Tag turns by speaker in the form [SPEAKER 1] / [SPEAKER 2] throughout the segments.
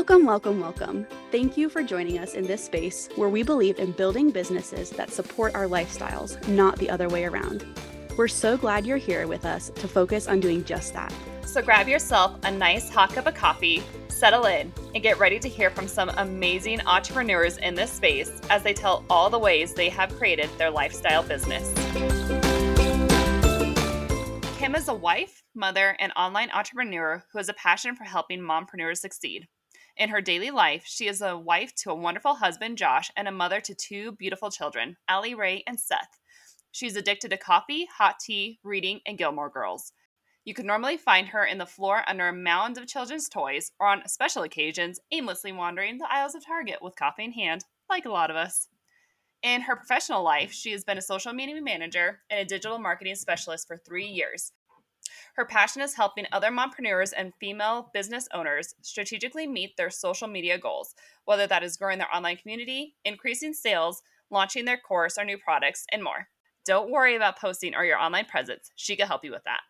[SPEAKER 1] Welcome, welcome, welcome. Thank you for joining us in this space where we believe in building businesses that support our lifestyles, not the other way around. We're so glad you're here with us to focus on doing just that.
[SPEAKER 2] So grab yourself a nice hot cup of coffee, settle in, and get ready to hear from some amazing entrepreneurs in this space as they tell all the ways they have created their lifestyle business. Kim is a wife, mother, and online entrepreneur who has a passion for helping mompreneurs succeed. In her daily life, she is a wife to a wonderful husband, Josh, and a mother to two beautiful children, Allie Rae and Seth. She's addicted to coffee, hot tea, reading, and Gilmore Girls. You can normally find her in the floor under a mound of children's toys or on special occasions aimlessly wandering the aisles of Target with coffee in hand, like a lot of us. In her professional life, she has been a social media manager and a digital marketing specialist for three years. Her passion is helping other mompreneurs and female business owners strategically meet their social media goals, whether that is growing their online community, increasing sales, launching their course or new products, and more. Don't worry about posting or your online presence. She can help you with that.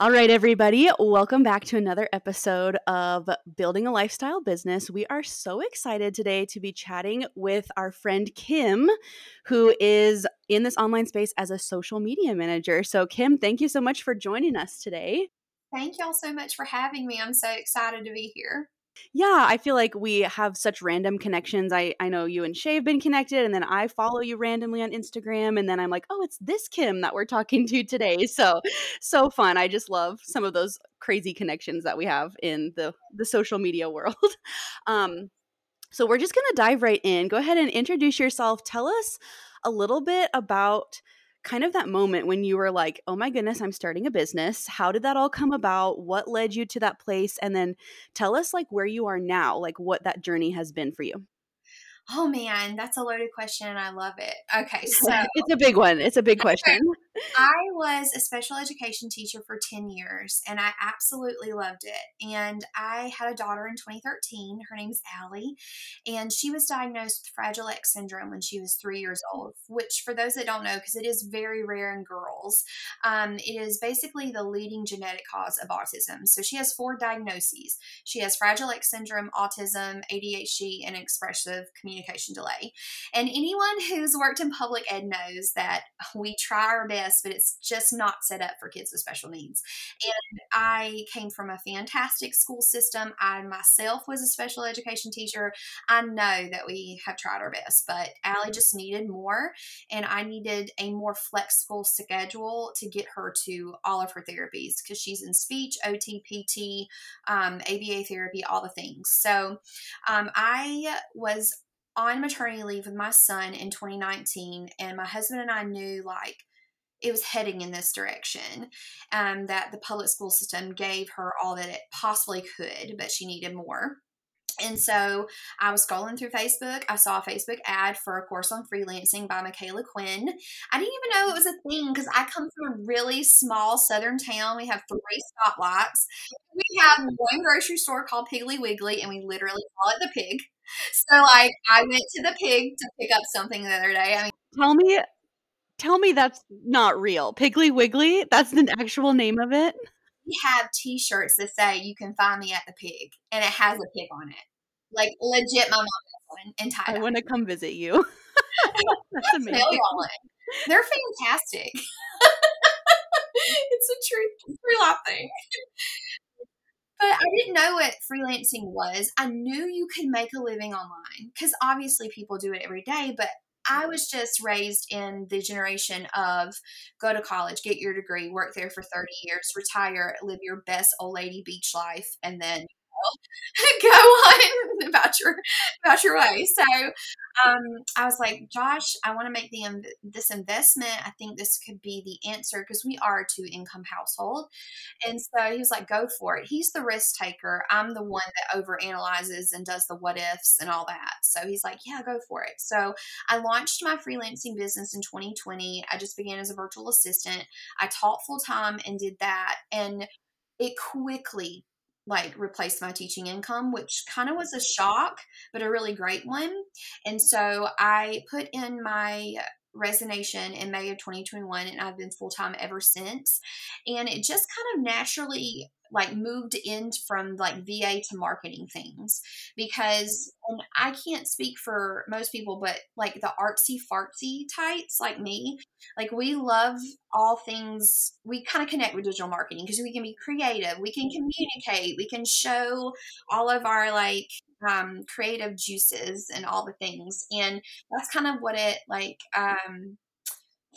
[SPEAKER 1] All right, everybody, welcome back to another episode of Building a Lifestyle Business. We are so excited today to be chatting with our friend Kim, who is in this online space as a social media manager. So, Kim, thank you so much for joining us today.
[SPEAKER 3] Thank y'all so much for having me. I'm so excited to be here.
[SPEAKER 1] Yeah, I feel like we have such random connections. I I know you and Shay have been connected, and then I follow you randomly on Instagram, and then I'm like, oh, it's this Kim that we're talking to today. So so fun. I just love some of those crazy connections that we have in the the social media world. um, so we're just gonna dive right in. Go ahead and introduce yourself. Tell us a little bit about kind of that moment when you were like, oh my goodness, I'm starting a business. How did that all come about? What led you to that place? And then tell us like where you are now, like what that journey has been for you.
[SPEAKER 3] Oh man, that's a loaded question and I love it. Okay, so
[SPEAKER 1] it's a big one. It's a big question.
[SPEAKER 3] I was a special education teacher for 10 years and I absolutely loved it. And I had a daughter in 2013. Her name's Allie. And she was diagnosed with Fragile X syndrome when she was three years old, which, for those that don't know, because it is very rare in girls, um, it is basically the leading genetic cause of autism. So she has four diagnoses she has Fragile X syndrome, autism, ADHD, and expressive communication delay. And anyone who's worked in public ed knows that we try our best best, but it's just not set up for kids with special needs. And I came from a fantastic school system. I myself was a special education teacher. I know that we have tried our best, but Allie just needed more, and I needed a more flexible schedule to get her to all of her therapies because she's in speech, OT, PT, um, ABA therapy, all the things. So um, I was on maternity leave with my son in 2019 and my husband and I knew like it was heading in this direction. Um, that the public school system gave her all that it possibly could, but she needed more. And so I was scrolling through Facebook. I saw a Facebook ad for a course on freelancing by Michaela Quinn. I didn't even know it was a thing because I come from a really small southern town. We have three stoplights. We have one grocery store called Piggly Wiggly, and we literally call it the pig. So, like, I went to the pig to pick up something the other day. I mean,
[SPEAKER 1] tell me tell me that's not real. Piggly Wiggly? That's the actual name of it?
[SPEAKER 3] We have t shirts that say you can find me at the pig and it has a pig on it. Like legit my mom has one and tie
[SPEAKER 1] I want to come visit you.
[SPEAKER 3] that's amazing. They're fantastic. it's a true true life thing. But I didn't know what freelancing was. I knew you could make a living online because obviously people do it every day, but I was just raised in the generation of go to college, get your degree, work there for 30 years, retire, live your best old lady beach life, and then go on about your about your way. So um, I was like, Josh, I want to make the this investment. I think this could be the answer because we are a two income household. And so he was like, go for it. He's the risk taker. I'm the one that over analyzes and does the what ifs and all that. So he's like, yeah, go for it. So I launched my freelancing business in 2020. I just began as a virtual assistant. I taught full time and did that. And it quickly like replace my teaching income, which kind of was a shock, but a really great one. And so I put in my resignation in May of 2021 and I've been full time ever since. And it just kind of naturally like moved in from like VA to marketing things because and I can't speak for most people, but like the artsy fartsy types like me, like we love all things. We kind of connect with digital marketing because we can be creative, we can communicate, we can show all of our like um, creative juices and all the things, and that's kind of what it like um,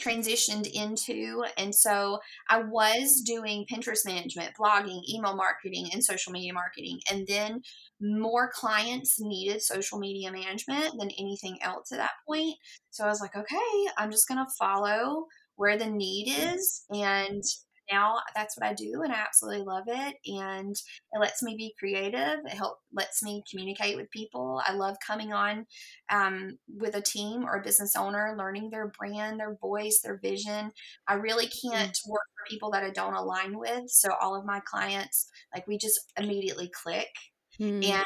[SPEAKER 3] transitioned into. And so I was doing Pinterest management, blogging, email marketing, and social media marketing. And then more clients needed social media management than anything else at that point. So I was like, okay, I'm just going to follow where the need is and now that's what I do and I absolutely love it and it lets me be creative it help lets me communicate with people I love coming on um, with a team or a business owner learning their brand their voice their vision I really can't mm. work for people that I don't align with so all of my clients like we just immediately click mm. and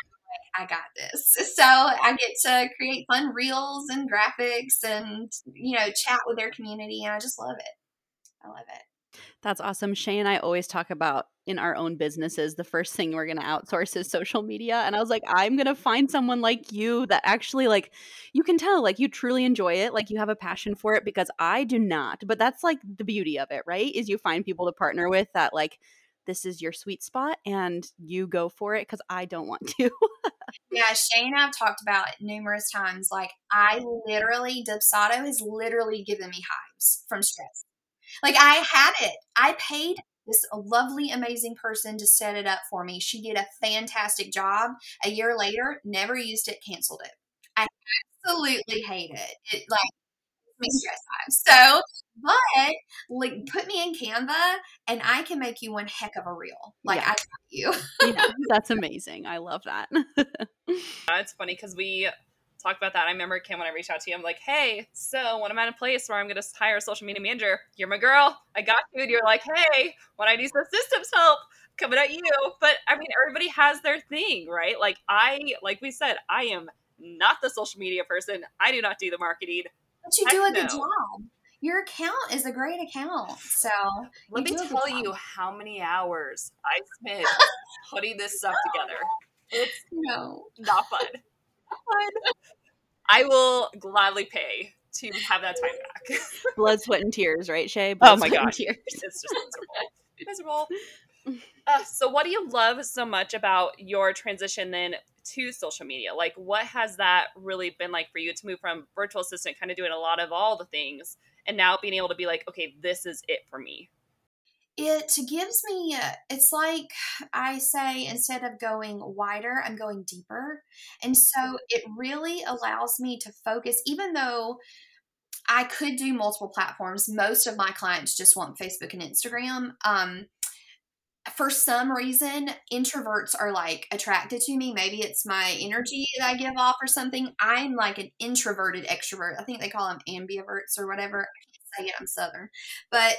[SPEAKER 3] I got this. So I get to create fun reels and graphics and, you know, chat with their community. And I just love it. I love it.
[SPEAKER 1] That's awesome. Shay and I always talk about in our own businesses, the first thing we're going to outsource is social media. And I was like, I'm going to find someone like you that actually, like, you can tell, like, you truly enjoy it, like, you have a passion for it because I do not. But that's like the beauty of it, right? Is you find people to partner with that, like, this is your sweet spot and you go for it because I don't want to.
[SPEAKER 3] yeah, Shane and I've talked about it numerous times. Like, I literally, Dubsado has literally given me hives from stress. Like I had it. I paid this lovely, amazing person to set it up for me. She did a fantastic job. A year later, never used it, canceled it. I absolutely hate it. It like me stress So, but like put me in Canva and I can make you one heck of a reel. Like yeah. I got you.
[SPEAKER 1] yeah, that's amazing. I love that.
[SPEAKER 2] Uh, it's funny because we talk about that. I remember Kim when I reached out to you, I'm like, hey, so when I'm at a place where I'm going to hire a social media manager, you're my girl. I got you. And you're like, hey, when I need some systems help, coming at you. But I mean, everybody has their thing, right? Like I, like we said, I am not the social media person. I do not do the marketing.
[SPEAKER 3] But you do a good job. Your account is a great account. So
[SPEAKER 2] let me tell you how many hours I spent putting this stuff together. It's no not fun. I will gladly pay to have that time back.
[SPEAKER 1] Blood, sweat, and tears, right, Shay?
[SPEAKER 2] Oh
[SPEAKER 1] Blood,
[SPEAKER 2] oh my gosh, tears. it's just miserable. miserable. Uh, so, what do you love so much about your transition then to social media? Like, what has that really been like for you to move from virtual assistant, kind of doing a lot of all the things, and now being able to be like, okay, this is it for me?
[SPEAKER 3] It gives me uh, it's like i say instead of going wider i'm going deeper. And so it really allows me to focus even though i could do multiple platforms most of my clients just want facebook and instagram um, for some reason introverts are like attracted to me. Maybe it's my energy that i give off or something. I'm like an introverted extrovert. I think they call them ambiverts or whatever. I can't say it i'm southern. But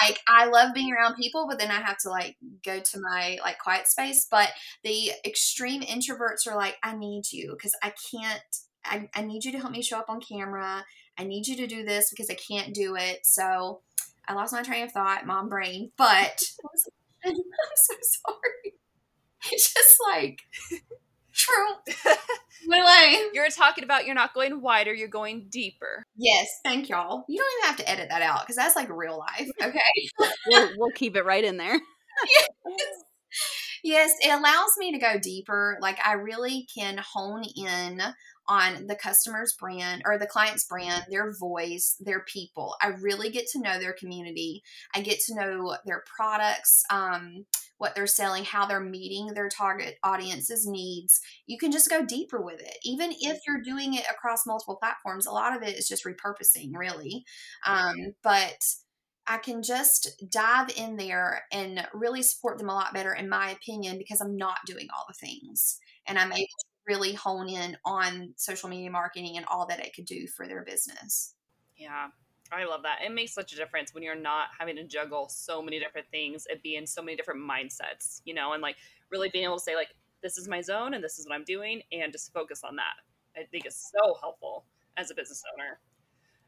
[SPEAKER 3] like I love being around people, but then I have to like go to my like quiet space. But the extreme introverts are like, I need you because I can't. I, I need you to help me show up on camera. I need you to do this because I can't do it. So I lost my train of thought, mom brain. But I'm so sorry. It's just like true.
[SPEAKER 2] You're talking about you're not going wider, you're going deeper.
[SPEAKER 3] Yes, thank y'all. You don't even have to edit that out because that's like real life. Okay.
[SPEAKER 1] we'll, we'll keep it right in there.
[SPEAKER 3] yes. yes, it allows me to go deeper. Like I really can hone in on the customer's brand or the client's brand, their voice, their people. I really get to know their community. I get to know their products, um, what they're selling, how they're meeting their target audience's needs. You can just go deeper with it. Even if you're doing it across multiple platforms, a lot of it is just repurposing, really. Um, but I can just dive in there and really support them a lot better, in my opinion, because I'm not doing all the things and I'm able to really hone in on social media marketing and all that it could do for their business.
[SPEAKER 2] Yeah. I love that. It makes such a difference when you're not having to juggle so many different things and be in so many different mindsets, you know, and like really being able to say, like, this is my zone and this is what I'm doing, and just focus on that. I think is so helpful as a business owner.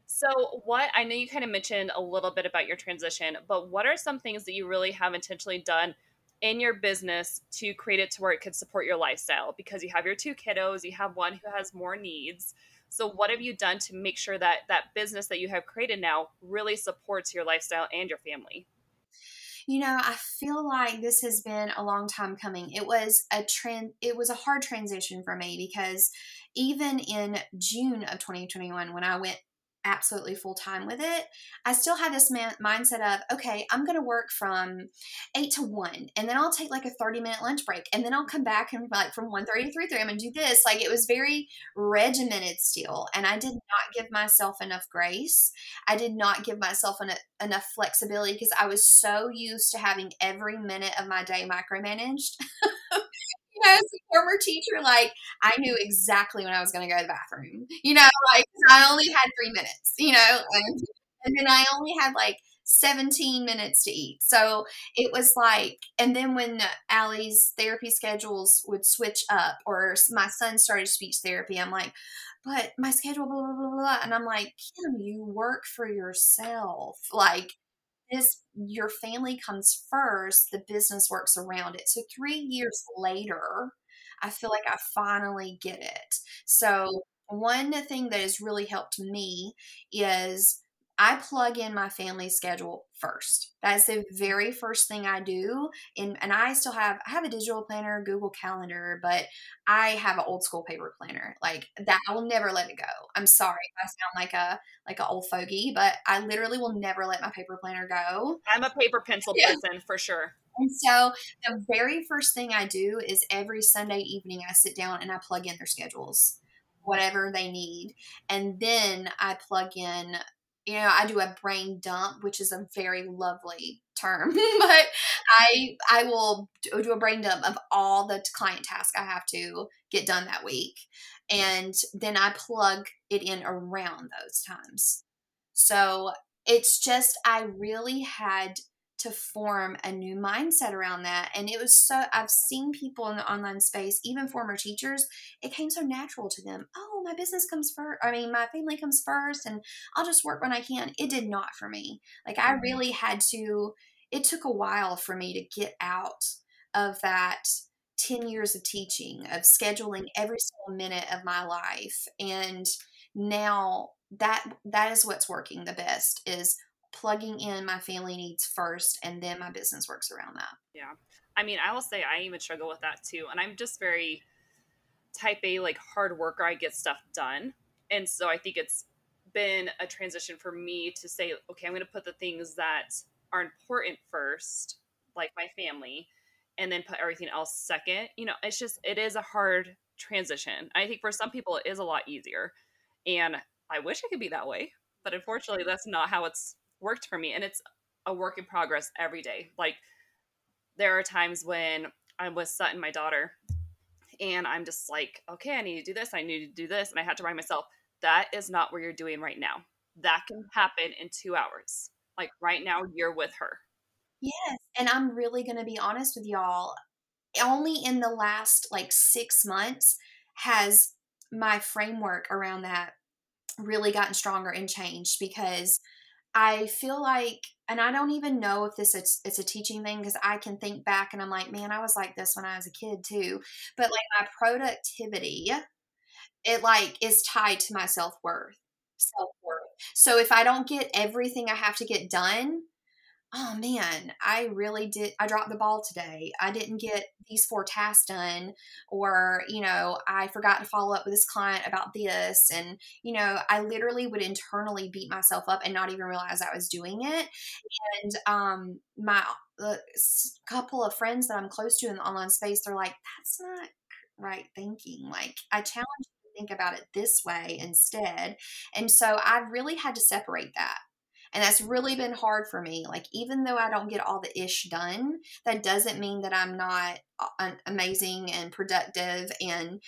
[SPEAKER 2] So, what I know you kind of mentioned a little bit about your transition, but what are some things that you really have intentionally done in your business to create it to where it could support your lifestyle? Because you have your two kiddos, you have one who has more needs. So, what have you done to make sure that that business that you have created now really supports your lifestyle and your family?
[SPEAKER 3] You know, I feel like this has been a long time coming. It was a trend it was a hard transition for me because even in June of 2021 when I went absolutely full time with it, I still had this man- mindset of, okay, I'm going to work from eight to one, and then I'll take like a 30 minute lunch break, and then I'll come back and like from 1 30 to 3 30, I'm going to do this. Like it was very regimented still, and I did not give myself enough grace. I did not give myself en- enough flexibility because I was so used to having every minute of my day micromanaged. as a former teacher, like I knew exactly when I was going to go to the bathroom. You know, like I only had three minutes. You know, and, and then I only had like 17 minutes to eat. So it was like, and then when Allie's therapy schedules would switch up, or my son started speech therapy, I'm like, but my schedule, blah, blah, blah, blah. And I'm like, Kim, you work for yourself. Like, this your family comes first the business works around it. So three years later i feel like i finally get it. So one thing that has really helped me is I plug in my family schedule first. That's the very first thing I do. And and I still have I have a digital planner, Google Calendar, but I have an old school paper planner. Like that I will never let it go. I'm sorry if I sound like a like an old fogey, but I literally will never let my paper planner go.
[SPEAKER 2] I'm a paper pencil yeah. person for sure.
[SPEAKER 3] And so the very first thing I do is every Sunday evening I sit down and I plug in their schedules whatever they need. And then I plug in you know i do a brain dump which is a very lovely term but i i will do a brain dump of all the client tasks i have to get done that week and then i plug it in around those times. So it's just i really had to form a new mindset around that. And it was so, I've seen people in the online space, even former teachers, it came so natural to them. Oh, my business comes first. I mean, my family comes first, and I'll just work when I can. It did not for me. Like, I mm-hmm. really had to, it took a while for me to get out of that 10 years of teaching, of scheduling every single minute of my life. And now that that is what's working the best is plugging in my family needs first and then my business works around that.
[SPEAKER 2] Yeah. I mean, I will say I even struggle with that too. And I'm just very type A, like hard worker. I get stuff done. And so I think it's been a transition for me to say, okay, I'm going to put the things that are important first, like my family, and then put everything else second. You know, it's just, it is a hard transition. I think for some people, it is a lot easier. And I wish I could be that way. But unfortunately, that's not how it's worked for me and it's a work in progress every day. Like there are times when i'm with sutton my daughter and i'm just like okay i need to do this i need to do this and i had to remind myself that is not where you're doing right now. That can happen in two hours. Like right now you're with her.
[SPEAKER 3] Yes and i'm really to be honest with y'all only in the last like six months has my framework around that really gotten stronger and changed because I feel like, and I don't even know if this it's, it's a teaching thing because I can think back and I'm like, man, I was like this when I was a kid too. But like my productivity, it like is tied to my self worth. Self worth. So if I don't get everything I have to get done, oh man, I really did. I dropped the ball today. I didn't get these four tasks done, or, you know, I forgot to follow up with this client about this. And, you know, I literally would internally beat myself up and not even realize I was doing it. And, um, my uh, couple of friends that I'm close to in the online space, they're like, that's not right thinking. Like, I challenge you to think about it this way instead. And so I really had to separate that and that's really been hard for me. Like, even though I don't get all the ish done, that doesn't mean that I'm not uh, amazing and productive. And,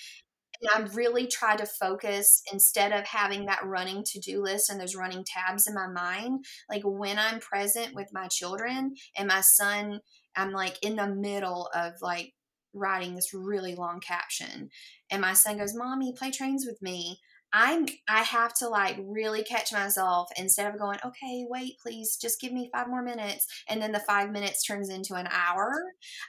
[SPEAKER 3] and I've really tried to focus instead of having that running to do list and those running tabs in my mind. Like, when I'm present with my children and my son, I'm like in the middle of like writing this really long caption. And my son goes, Mommy, play trains with me. I'm I have to like really catch myself instead of going, okay, wait, please just give me five more minutes. And then the five minutes turns into an hour.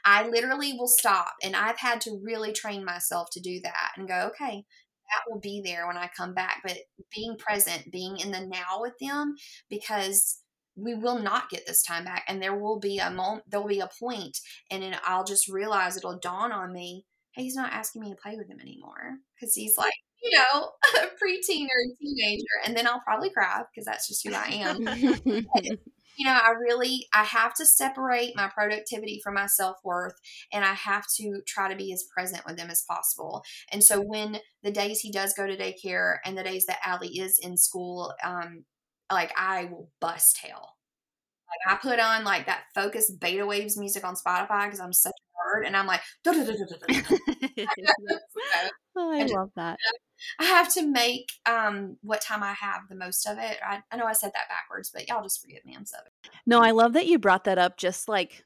[SPEAKER 3] I literally will stop. And I've had to really train myself to do that and go, okay, that will be there when I come back. But being present, being in the now with them, because we will not get this time back. And there will be a moment, there will be a point, and then I'll just realize it'll dawn on me, hey, he's not asking me to play with him anymore because he's like, you know, a preteen or a teenager. And then I'll probably cry because that's just who I am. but, you know, I really I have to separate my productivity from my self-worth and I have to try to be as present with them as possible. And so when the days he does go to daycare and the days that Allie is in school, um, like I will bust hell. Like I put on like that focus beta waves music on Spotify because I'm such nerd and I'm like
[SPEAKER 1] oh, I love that.
[SPEAKER 3] I have to make um, what time I have the most of it. I, I know I said that backwards, but y'all just forgive me. I'm so.
[SPEAKER 1] No, I love that you brought that up. Just like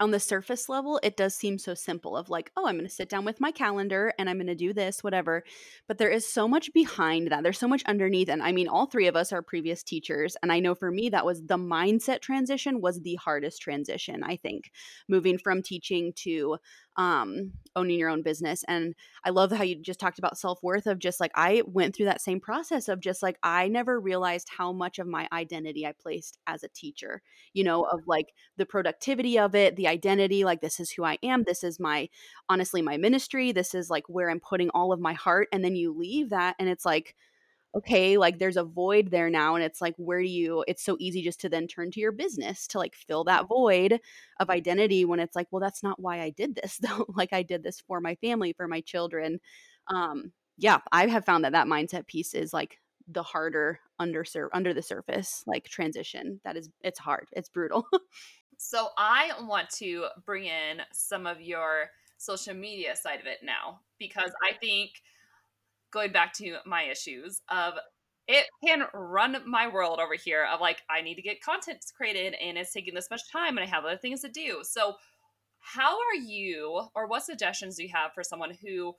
[SPEAKER 1] on the surface level, it does seem so simple of like, oh, I'm going to sit down with my calendar and I'm going to do this, whatever. But there is so much behind that. There's so much underneath. And I mean, all three of us are previous teachers. And I know for me, that was the mindset transition was the hardest transition, I think, moving from teaching to um, owning your own business. And I love how you just talked about self worth of just like, I went through that same process of just like, I never realized how much of my identity I placed as a teacher, you know, of like the productivity of it, the identity, like, this is who I am. This is my, honestly, my ministry. This is like where I'm putting all of my heart. And then you leave that and it's like, okay, like there's a void there now. And it's like, where do you, it's so easy just to then turn to your business to like fill that void of identity when it's like, well, that's not why I did this though. like I did this for my family, for my children. Um, yeah, I have found that that mindset piece is like the harder under under the surface like transition. That is, it's hard. It's brutal.
[SPEAKER 2] so I want to bring in some of your social media side of it now because I think going back to my issues of it can run my world over here of like I need to get content created and it's taking this much time and I have other things to do. So how are you or what suggestions do you have for someone who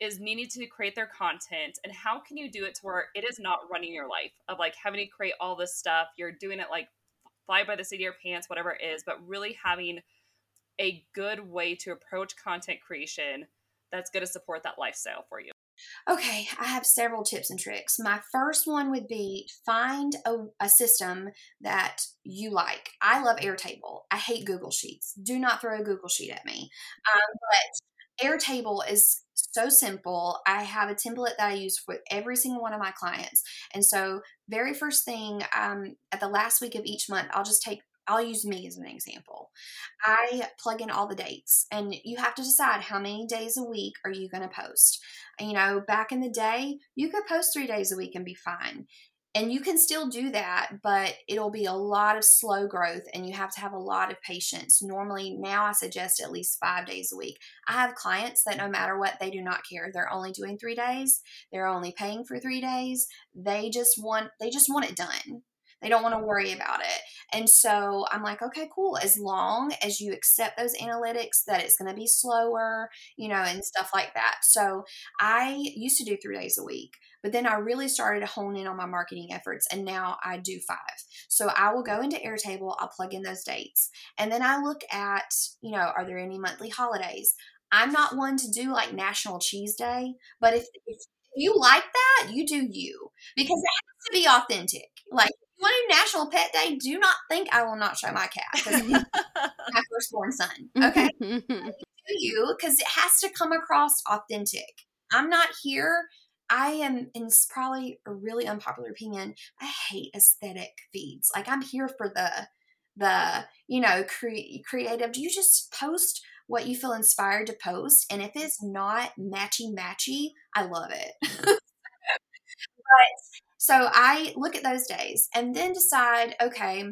[SPEAKER 2] is needing to create their content and how can you do it to where it is not running your life of like having to create all this stuff you're doing it like fly by the seat of your pants whatever it is but really having a good way to approach content creation that's going to support that lifestyle for you
[SPEAKER 3] Okay, I have several tips and tricks. My first one would be find a, a, system that you like. I love Airtable. I hate Google Sheets. Do not throw a Google Sheet at me. Um, but Airtable is so simple. I have a template that I use for every single one of my clients. And so, very first thing um, at the last week of each month, I'll just take I'll use me as an example. I plug in all the dates, and you have to decide how many days a week are you going to post. You know, back in the day, you could post three days a week and be fine. And you can still do that, but it'll be a lot of slow growth and you have to have a lot of patience. Normally, now I suggest at least five days a week. I have clients that no matter what, they do not care. They're only doing three days, they're only paying for three days. They just want they just want it done. They don't want to worry about it. And so I'm like, okay, cool. As long as you accept those analytics that it's going to be slower, you know, and stuff like that. So I used to do three days a week, but then I really started to hone in on my marketing efforts and now I do five. So I will go into Airtable, I'll plug in those dates. And then I look at, you know, are there any monthly holidays? I'm not one to do like National Cheese Day, but if, if you like that, you do you because it has to be authentic. Like want to National Pet Day, do not think I will not show my cat because my firstborn son. Okay, do you because it has to come across authentic. I'm not here. I am, and it's probably a really unpopular opinion. I hate aesthetic feeds. Like I'm here for the the you know cre- creative. Do you just post what you feel inspired to post? And if it's not matchy matchy, I love it. but so I look at those days and then decide, okay,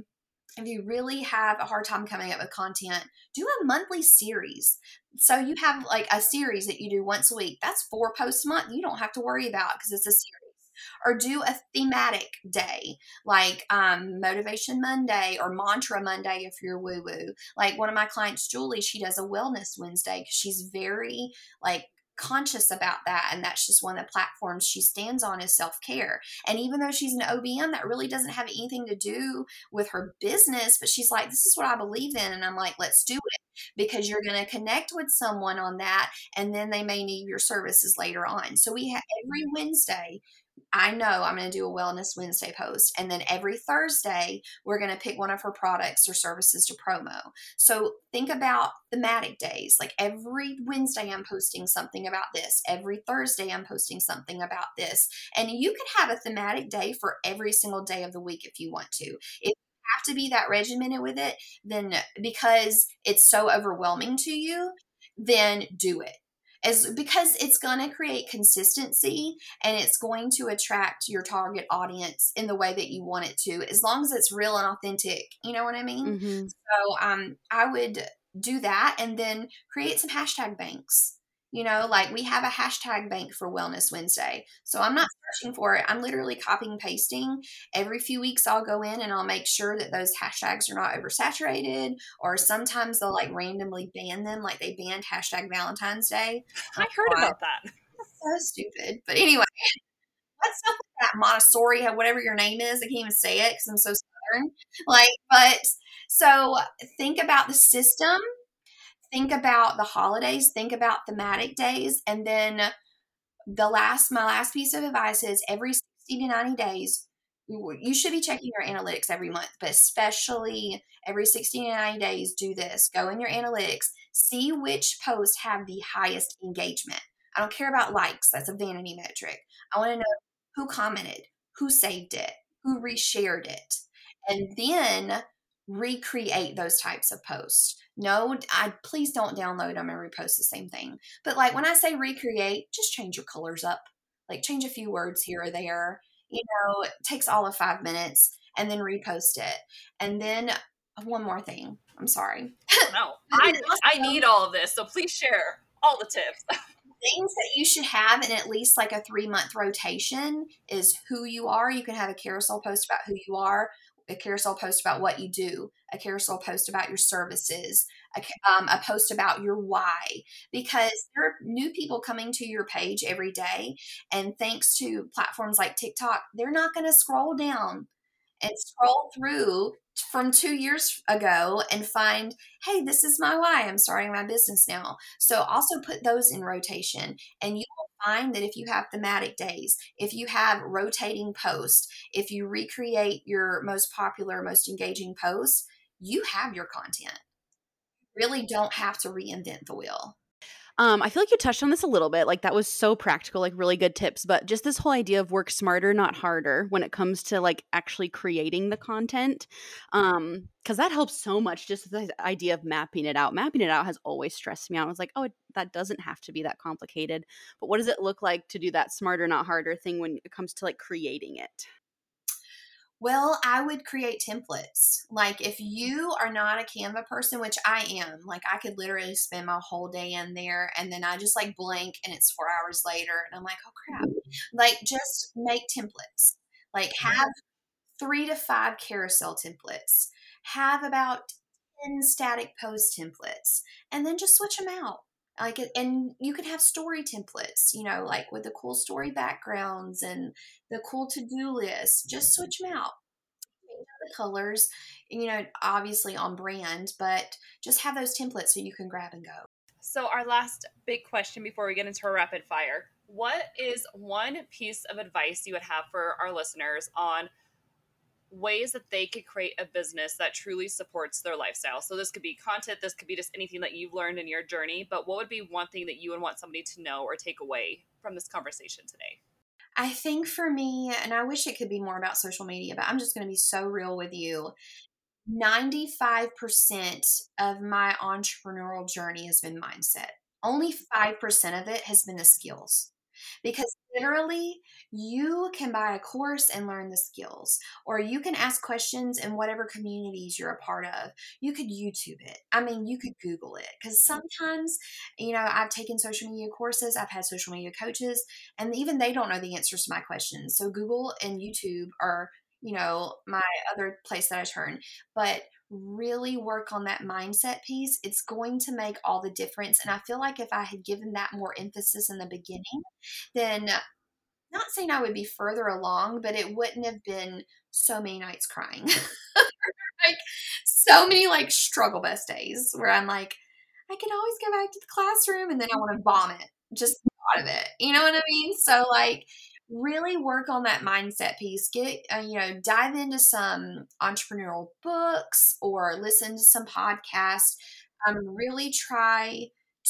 [SPEAKER 3] if you really have a hard time coming up with content, do a monthly series. So you have like a series that you do once a week. That's four posts a month. You don't have to worry about because it's a series. Or do a thematic day like um, Motivation Monday or Mantra Monday if you're woo woo. Like one of my clients, Julie, she does a Wellness Wednesday because she's very like conscious about that and that's just one of the platforms she stands on is self-care. And even though she's an obm that really doesn't have anything to do with her business but she's like this is what i believe in and i'm like let's do it because you're going to connect with someone on that and then they may need your services later on. So we have every wednesday I know I'm going to do a Wellness Wednesday post. And then every Thursday, we're going to pick one of her products or services to promo. So think about thematic days. Like every Wednesday, I'm posting something about this. Every Thursday, I'm posting something about this. And you can have a thematic day for every single day of the week if you want to. If have to be that regimented with it, then because it's so overwhelming to you, then do it as because it's going to create consistency and it's going to attract your target audience in the way that you want it to as long as it's real and authentic you know what i mean mm-hmm. so um i would do that and then create some hashtag banks you know, like we have a hashtag bank for Wellness Wednesday. So I'm not searching for it. I'm literally copying pasting. Every few weeks I'll go in and I'll make sure that those hashtags are not oversaturated. Or sometimes they'll like randomly ban them, like they banned hashtag Valentine's Day.
[SPEAKER 2] I heard about that.
[SPEAKER 3] so stupid. But anyway, what's up with that Montessori, uh, whatever your name is? I can't even say it because I'm so southern. Like, but so think about the system think about the holidays, think about thematic days, and then the last my last piece of advice is every 60 to 90 days you should be checking your analytics every month, but especially every 60 to 90 days, do this. Go in your analytics, see which posts have the highest engagement. I don't care about likes, that's a vanity metric. I want to know who commented, who saved it, who reshared it. And then recreate those types of posts. No, I please don't download them and repost the same thing. But like when I say recreate, just change your colors up. Like change a few words here or there. You know, it takes all of five minutes and then repost it. And then uh, one more thing. I'm sorry.
[SPEAKER 2] No, I, I need all of this. So please share all the tips.
[SPEAKER 3] things that you should have in at least like a three month rotation is who you are. You can have a carousel post about who you are, a carousel post about what you do, a carousel post about your services, a, um, a, post about your why, because there are new people coming to your page every day. And thanks to platforms like TikTok, they're not going to scroll down and scroll through from two years ago and find, hey, this is my why. I'm starting my business now. So also put those in rotation and you will find that if you have thematic days, if you have rotating posts, if you recreate your most popular, most engaging posts, you have your content. You really don't have to reinvent the wheel.
[SPEAKER 1] Um, I feel like you touched on this a little bit. Like that was so practical, like really good tips. But just this whole idea of work smarter, not harder, when it comes to like actually creating the content, um, because that helps so much. Just the idea of mapping it out. Mapping it out has always stressed me out. I was like, oh, it, that doesn't have to be that complicated. But what does it look like to do that smarter, not harder thing when it comes to like creating it?
[SPEAKER 3] Well, I would create templates. Like if you are not a Canva person, which I am, like I could literally spend my whole day in there and then I just like blank and it's four hours later and I'm like, oh crap. Mm-hmm. Like just make templates. Like mm-hmm. have three to five carousel templates. Have about 10 static post templates and then just switch them out like and you can have story templates you know like with the cool story backgrounds and the cool to-do list just switch them out. The colors you know obviously on brand but just have those templates so you can grab and go.
[SPEAKER 2] So our last big question before we get into a rapid fire what is one piece of advice you would have for our listeners on ways that they could create a business that truly supports their lifestyle. So this could be content, this could be just anything that you've learned in your journey, but what would be one thing that you would want somebody to know or take away from this conversation today?
[SPEAKER 3] I think for me, and I wish it could be more about social media, but I'm just going to be so real with you. 95% of my entrepreneurial journey has been mindset. Only 5% of it has been the skills because literally you can buy a course and learn the skills or you can ask questions in whatever communities you're a part of. You could youtube it. I mean you could google it because mm-hmm. sometimes you know i've taken social media courses i've had social media coaches and even they don't know the answers to my questions. So google and youtube are you know my other place that i turn. But really work on that mindset piece, it's going to make all the difference. And I feel like if I had given that more emphasis in the beginning, then not saying I would be further along, but it wouldn't have been so many nights crying. like so many like struggle bus days where I'm like, I can always go back to the classroom and then I want to vomit just out of it. You know what I mean? So like really work on that mindset piece. Get uh, you know, dive into some entrepreneurial books or listen to some podcasts. Um, really try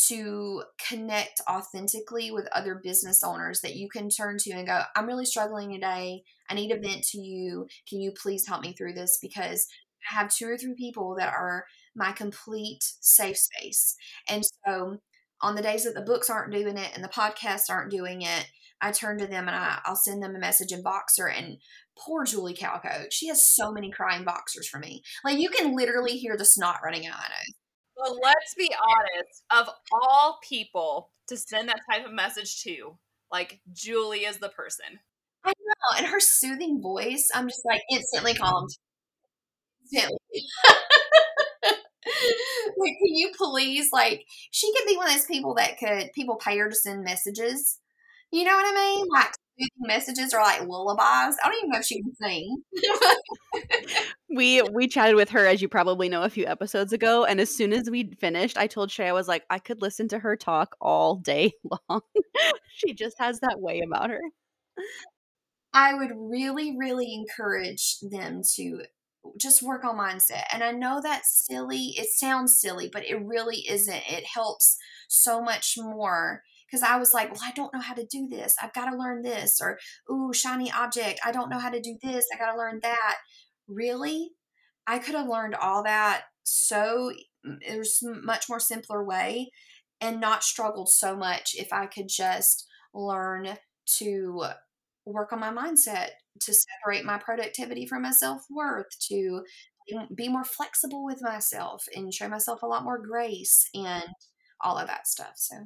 [SPEAKER 3] to connect authentically with other business owners that you can turn to and go, I'm really struggling today. I need a vent to you. Can you please help me through this? Because I have two or three people that are my complete safe space. And so on the days that the books aren't doing it and the podcasts aren't doing it, I turn to them and I, will send them a message in Voxer And poor Julie Calico, she has so many crying voxers for me. Like you can literally hear the snot running out of my nose.
[SPEAKER 2] Well, let's be honest. Of all people to send that type of message to, like Julie is the person.
[SPEAKER 3] I know, and her soothing voice, I'm just like instantly calmed. Instantly. like, can you please, like, she could be one of those people that could people pay her to send messages. You know what I mean? Like messages are like lullabies. I don't even know if she can sing.
[SPEAKER 1] we we chatted with her, as you probably know, a few episodes ago, and as soon as we finished, I told Shay I was like, I could listen to her talk all day long. she just has that way about her.
[SPEAKER 3] I would really, really encourage them to just work on mindset. And I know that's silly. It sounds silly, but it really isn't. It helps so much more because I was like, well, I don't know how to do this. I've got to learn this. Or, ooh, shiny object. I don't know how to do this. I got to learn that. Really? I could have learned all that so there's much more simpler way and not struggled so much if I could just learn to work on my mindset to separate my productivity from my self-worth to be more flexible with myself and show myself a lot more grace and all of that stuff so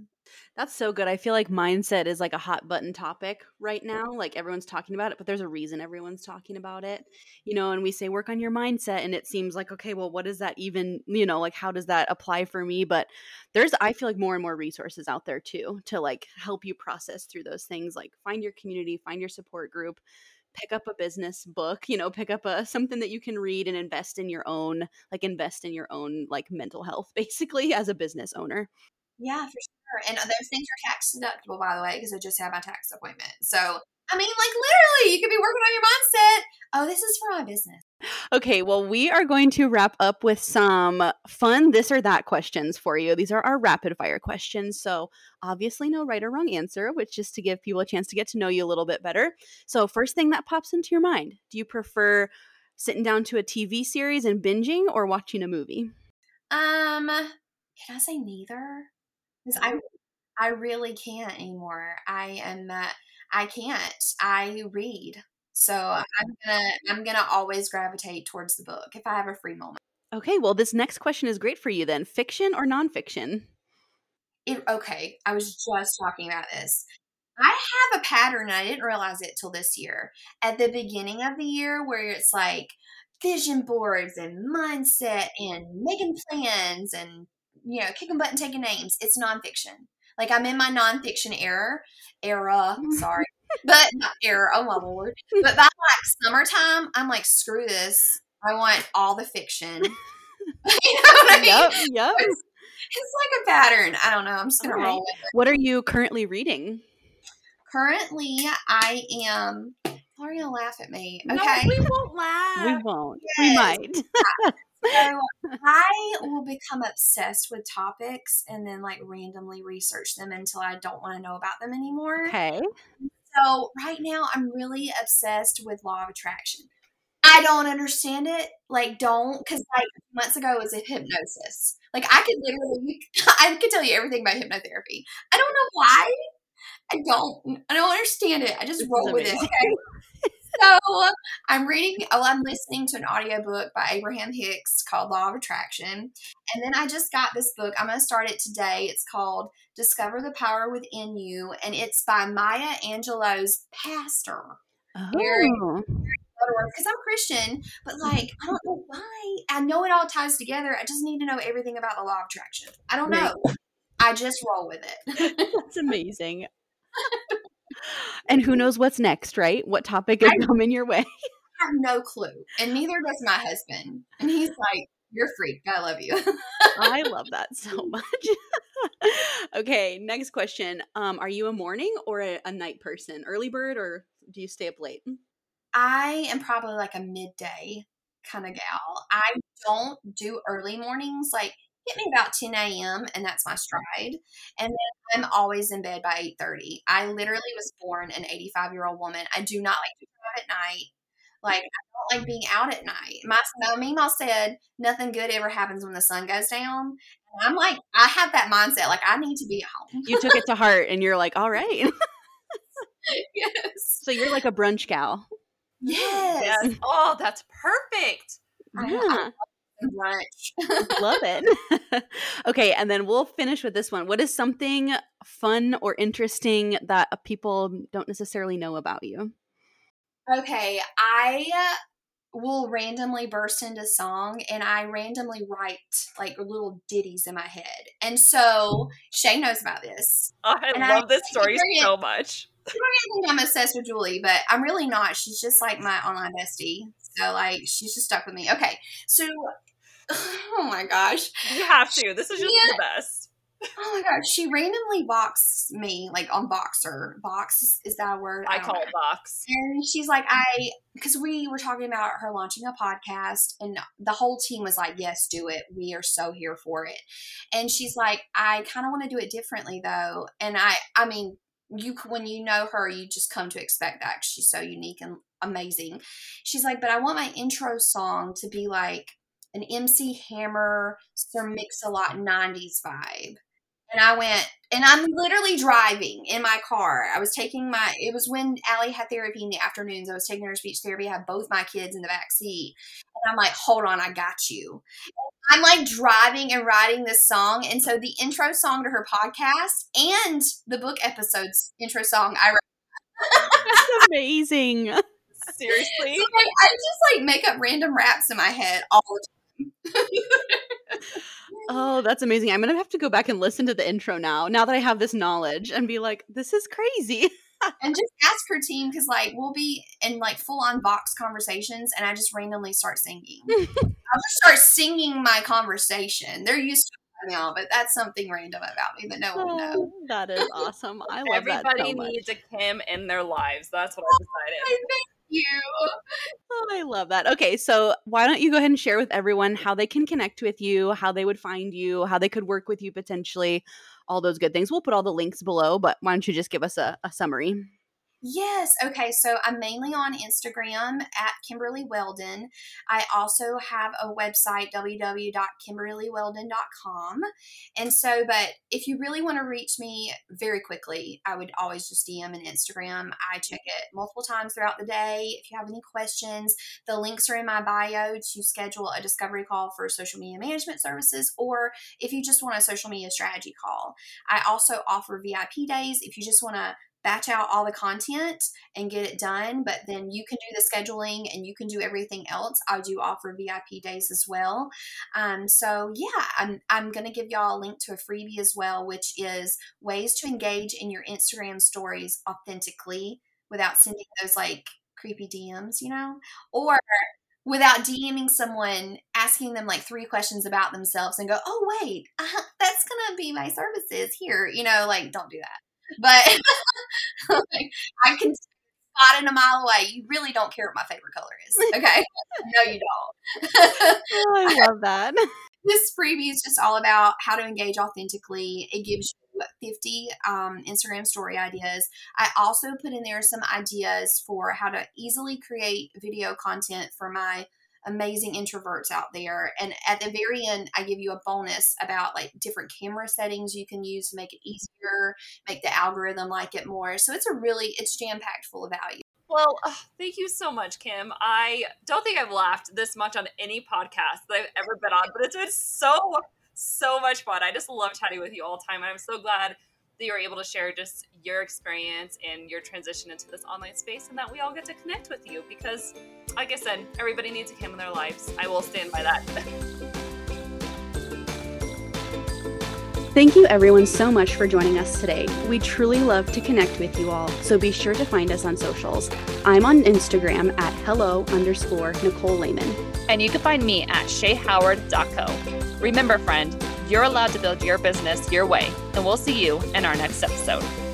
[SPEAKER 1] that's so good. I feel like mindset is like a hot button topic right now. Like everyone's talking about it, but there's a reason everyone's talking about it. You know, and we say work on your mindset and it seems like okay, well what does that even, you know, like how does that apply for me? But there's I feel like more and more resources out there too to like help you process through those things. Like find your community, find your support group, pick up a business book, you know, pick up a something that you can read and invest in your own like invest in your own like mental health basically as a business owner.
[SPEAKER 3] Yeah, for sure. And uh, those things are tax deductible, by the way, because I just had my tax appointment. So, I mean, like literally, you could be working on your mindset. Oh, this is for my business.
[SPEAKER 1] Okay, well, we are going to wrap up with some fun this or that questions for you. These are our rapid fire questions. So, obviously, no right or wrong answer, which is to give people a chance to get to know you a little bit better. So, first thing that pops into your mind do you prefer sitting down to a TV series and binging or watching a movie?
[SPEAKER 3] Um, can I say neither? because I I really can't anymore. I am uh, I can't. I read. So I'm gonna I'm gonna always gravitate towards the book if I have a free moment.
[SPEAKER 1] Okay, well this next question is great for you then. Fiction or nonfiction?
[SPEAKER 3] It, okay, I was just talking about this. I have a pattern and I didn't realize it till this year. At the beginning of the year where it's like vision boards and mindset and making plans and you know, kicking butt and taking names. It's nonfiction. Like I'm in my nonfiction era, era. Mm-hmm. Sorry, but not era. Oh my lord! But by like summertime, I'm like, screw this. I want all the fiction. you know what I mean? Yep. Yep. It's, it's, like a pattern. I don't know. I'm just gonna right. roll with it.
[SPEAKER 1] What are you currently reading?
[SPEAKER 3] Currently, I am. Are you gonna laugh at me?
[SPEAKER 2] Okay, no, we won't laugh.
[SPEAKER 1] We won't. Yes. We might.
[SPEAKER 3] So I will become obsessed with topics and then like randomly research them until I don't want to know about them anymore.
[SPEAKER 1] Okay.
[SPEAKER 3] So right now I'm really obsessed with law of attraction. I don't understand it. Like, don't because like months ago it was a hypnosis. Like I could literally, I could tell you everything about hypnotherapy. I don't know why. I don't. I don't understand it. I just roll with it. Okay so I'm reading, oh, I'm listening to an audiobook by Abraham Hicks called Law of Attraction. And then I just got this book. I'm going to start it today. It's called Discover the Power Within You. And it's by Maya Angelou's pastor. Oh. Very, because I'm Christian, but like I don't know why. I know it all ties together. I just need to know everything about the law of attraction. I don't know. I just roll with it.
[SPEAKER 1] That's amazing. and who knows what's next, right? What topic is
[SPEAKER 3] I-
[SPEAKER 1] coming your way?
[SPEAKER 3] I have no clue, and neither does my husband. And he's like, "You're freak. I love you."
[SPEAKER 1] I love that so much. okay, next question. Um, are you a morning or a, a night person? Early bird or do you stay up late?
[SPEAKER 3] I am probably like a midday kind of gal. I don't do early mornings. Like hit me about 10 a.m. and that's my stride. And then I'm always in bed by 8:30. I literally was born an 85 year old woman. I do not like to drive at night. Like I don't like being out at night. My my Mima said nothing good ever happens when the sun goes down. And I'm like, I have that mindset. Like I need to be at home.
[SPEAKER 1] You took it to heart and you're like, all right.
[SPEAKER 3] yes.
[SPEAKER 1] so you're like a brunch gal.
[SPEAKER 3] Yes.
[SPEAKER 2] Yes. Oh, that's perfect.
[SPEAKER 3] I-
[SPEAKER 1] Yeah.
[SPEAKER 3] Brunch.
[SPEAKER 1] Love it. okay, and then we'll finish with this one. What is something fun or interesting that uh, people don't necessarily know about you?
[SPEAKER 3] Okay, I will randomly burst into song and I randomly write like little ditties in my head. And so Shay knows about this.
[SPEAKER 2] I
[SPEAKER 3] And I-
[SPEAKER 2] love this story
[SPEAKER 3] Bring
[SPEAKER 2] so much.
[SPEAKER 3] I think I'm obsessed with Julie, but I'm really not. She's just like my online bestie. So like she's just stuck with me. Okay. So oh my gosh.
[SPEAKER 2] You have to. This is just
[SPEAKER 3] Yeah.
[SPEAKER 2] the best.
[SPEAKER 3] Oh my gosh. She randomly voxes me like on Voxer. Box is, that a word?
[SPEAKER 2] I
[SPEAKER 3] don't
[SPEAKER 2] call
[SPEAKER 3] know.
[SPEAKER 2] it box.
[SPEAKER 3] And she's like, I, because we were talking about her launching a podcast, and the whole team was like, Yes, do it. We are so here for it. And she's like, I kind of want to do it differently though. And I, I mean, you when you know her, you just come to expect that 'cause she's so unique and amazing. She's like, but I want my intro song to be like an MC Hammer, Sir Mix-a-Lot '90s vibe. And I went, and I'm literally driving in my car. I was taking my, it was when Allie had therapy in the afternoons. I was taking her to speech therapy. I had both my kids in the back seat. And I'm like, hold on, I got you. I'm like driving and writing this song. And so the intro song to her podcast and the book episode's intro song, I wrote.
[SPEAKER 1] That's amazing.
[SPEAKER 2] Seriously?
[SPEAKER 3] So, like, I just like make up random raps in my head all the time.
[SPEAKER 1] Oh, that's amazing. I'm going to have to go back and listen to the intro now, now that I have this knowledge and be like, this is crazy.
[SPEAKER 3] and just ask her team because like we'll be in like full on vox conversations and I just randomly start singing. I'll just start singing my conversation. They're used to now, but that's something random about me that no one oh, knows.
[SPEAKER 1] Oh, that is awesome. I love
[SPEAKER 2] Everybody
[SPEAKER 1] that so much.
[SPEAKER 2] needs a Kim in their lives. That's what oh, I decided.
[SPEAKER 3] Thank you.
[SPEAKER 1] Oh, I love that. Okay, so why don't you go ahead and share with everyone how they can connect with you, how they would find you, how they could work with you potentially, all those good things. We'll put all the links below, but why don't you just give us a, a summary?
[SPEAKER 3] Yes. Okay. So I'm mainly on Instagram at Kimberly Weldin. I also have a website, www.kimberlyweldin.com. And so, but if you really want to reach me very quickly, I would always just DM and Instagram. I check it multiple times throughout the day. If you have any questions, the links are in my bio to schedule a discovery call for social media management services, or if you just want a social media strategy call. I also offer VIP days if you just want to batch out all the content and get it done, but then you can do the scheduling and you can do everything else. I do offer VIP days as well. Um, so yeah, I'm I'm gonna give y'all a link to a freebie as well, which is ways to engage in your Instagram stories authentically without sending those like creepy DMs, you know, or without DMing someone, asking them like three questions about themselves and go, oh, wait, uh, that's going to be my services here. You know, like, don't do that. But like, I can spot it a mile away. You really don't care what my favorite color is. Okay. no, you don't.
[SPEAKER 1] Oh, I love that.
[SPEAKER 3] this freebie is just all about how to engage authentically. It gives you 50 um, Instagram story ideas. I also put in there some ideas for how to easily create video content for my amazing introverts out there. And at the very end, I give you a bonus about like different camera settings you can use to make it easier, make the algorithm like it more. So it's a really, it's jam packed full of value.
[SPEAKER 2] Well, ugh, thank you so much, Kim. I don't think I've laughed this much on any podcast that I've ever been on, but it's been so, so much fun. I just love chatting with you all the time. And I'm so glad that you're able to share just your experience and your transition into this online space and that we all get to connect with you because like I said, everybody needs a Kim in their lives. I will stand by that.
[SPEAKER 1] Thank you everyone so much for joining us today. We truly love to connect with you all, so be sure to find us on socials. I'm on Instagram at hello underscore Nicole Lehman.
[SPEAKER 2] And you can find me at shayhoward.co. Remember, friend, you're allowed to build your business your way, and we'll see you in our next episode.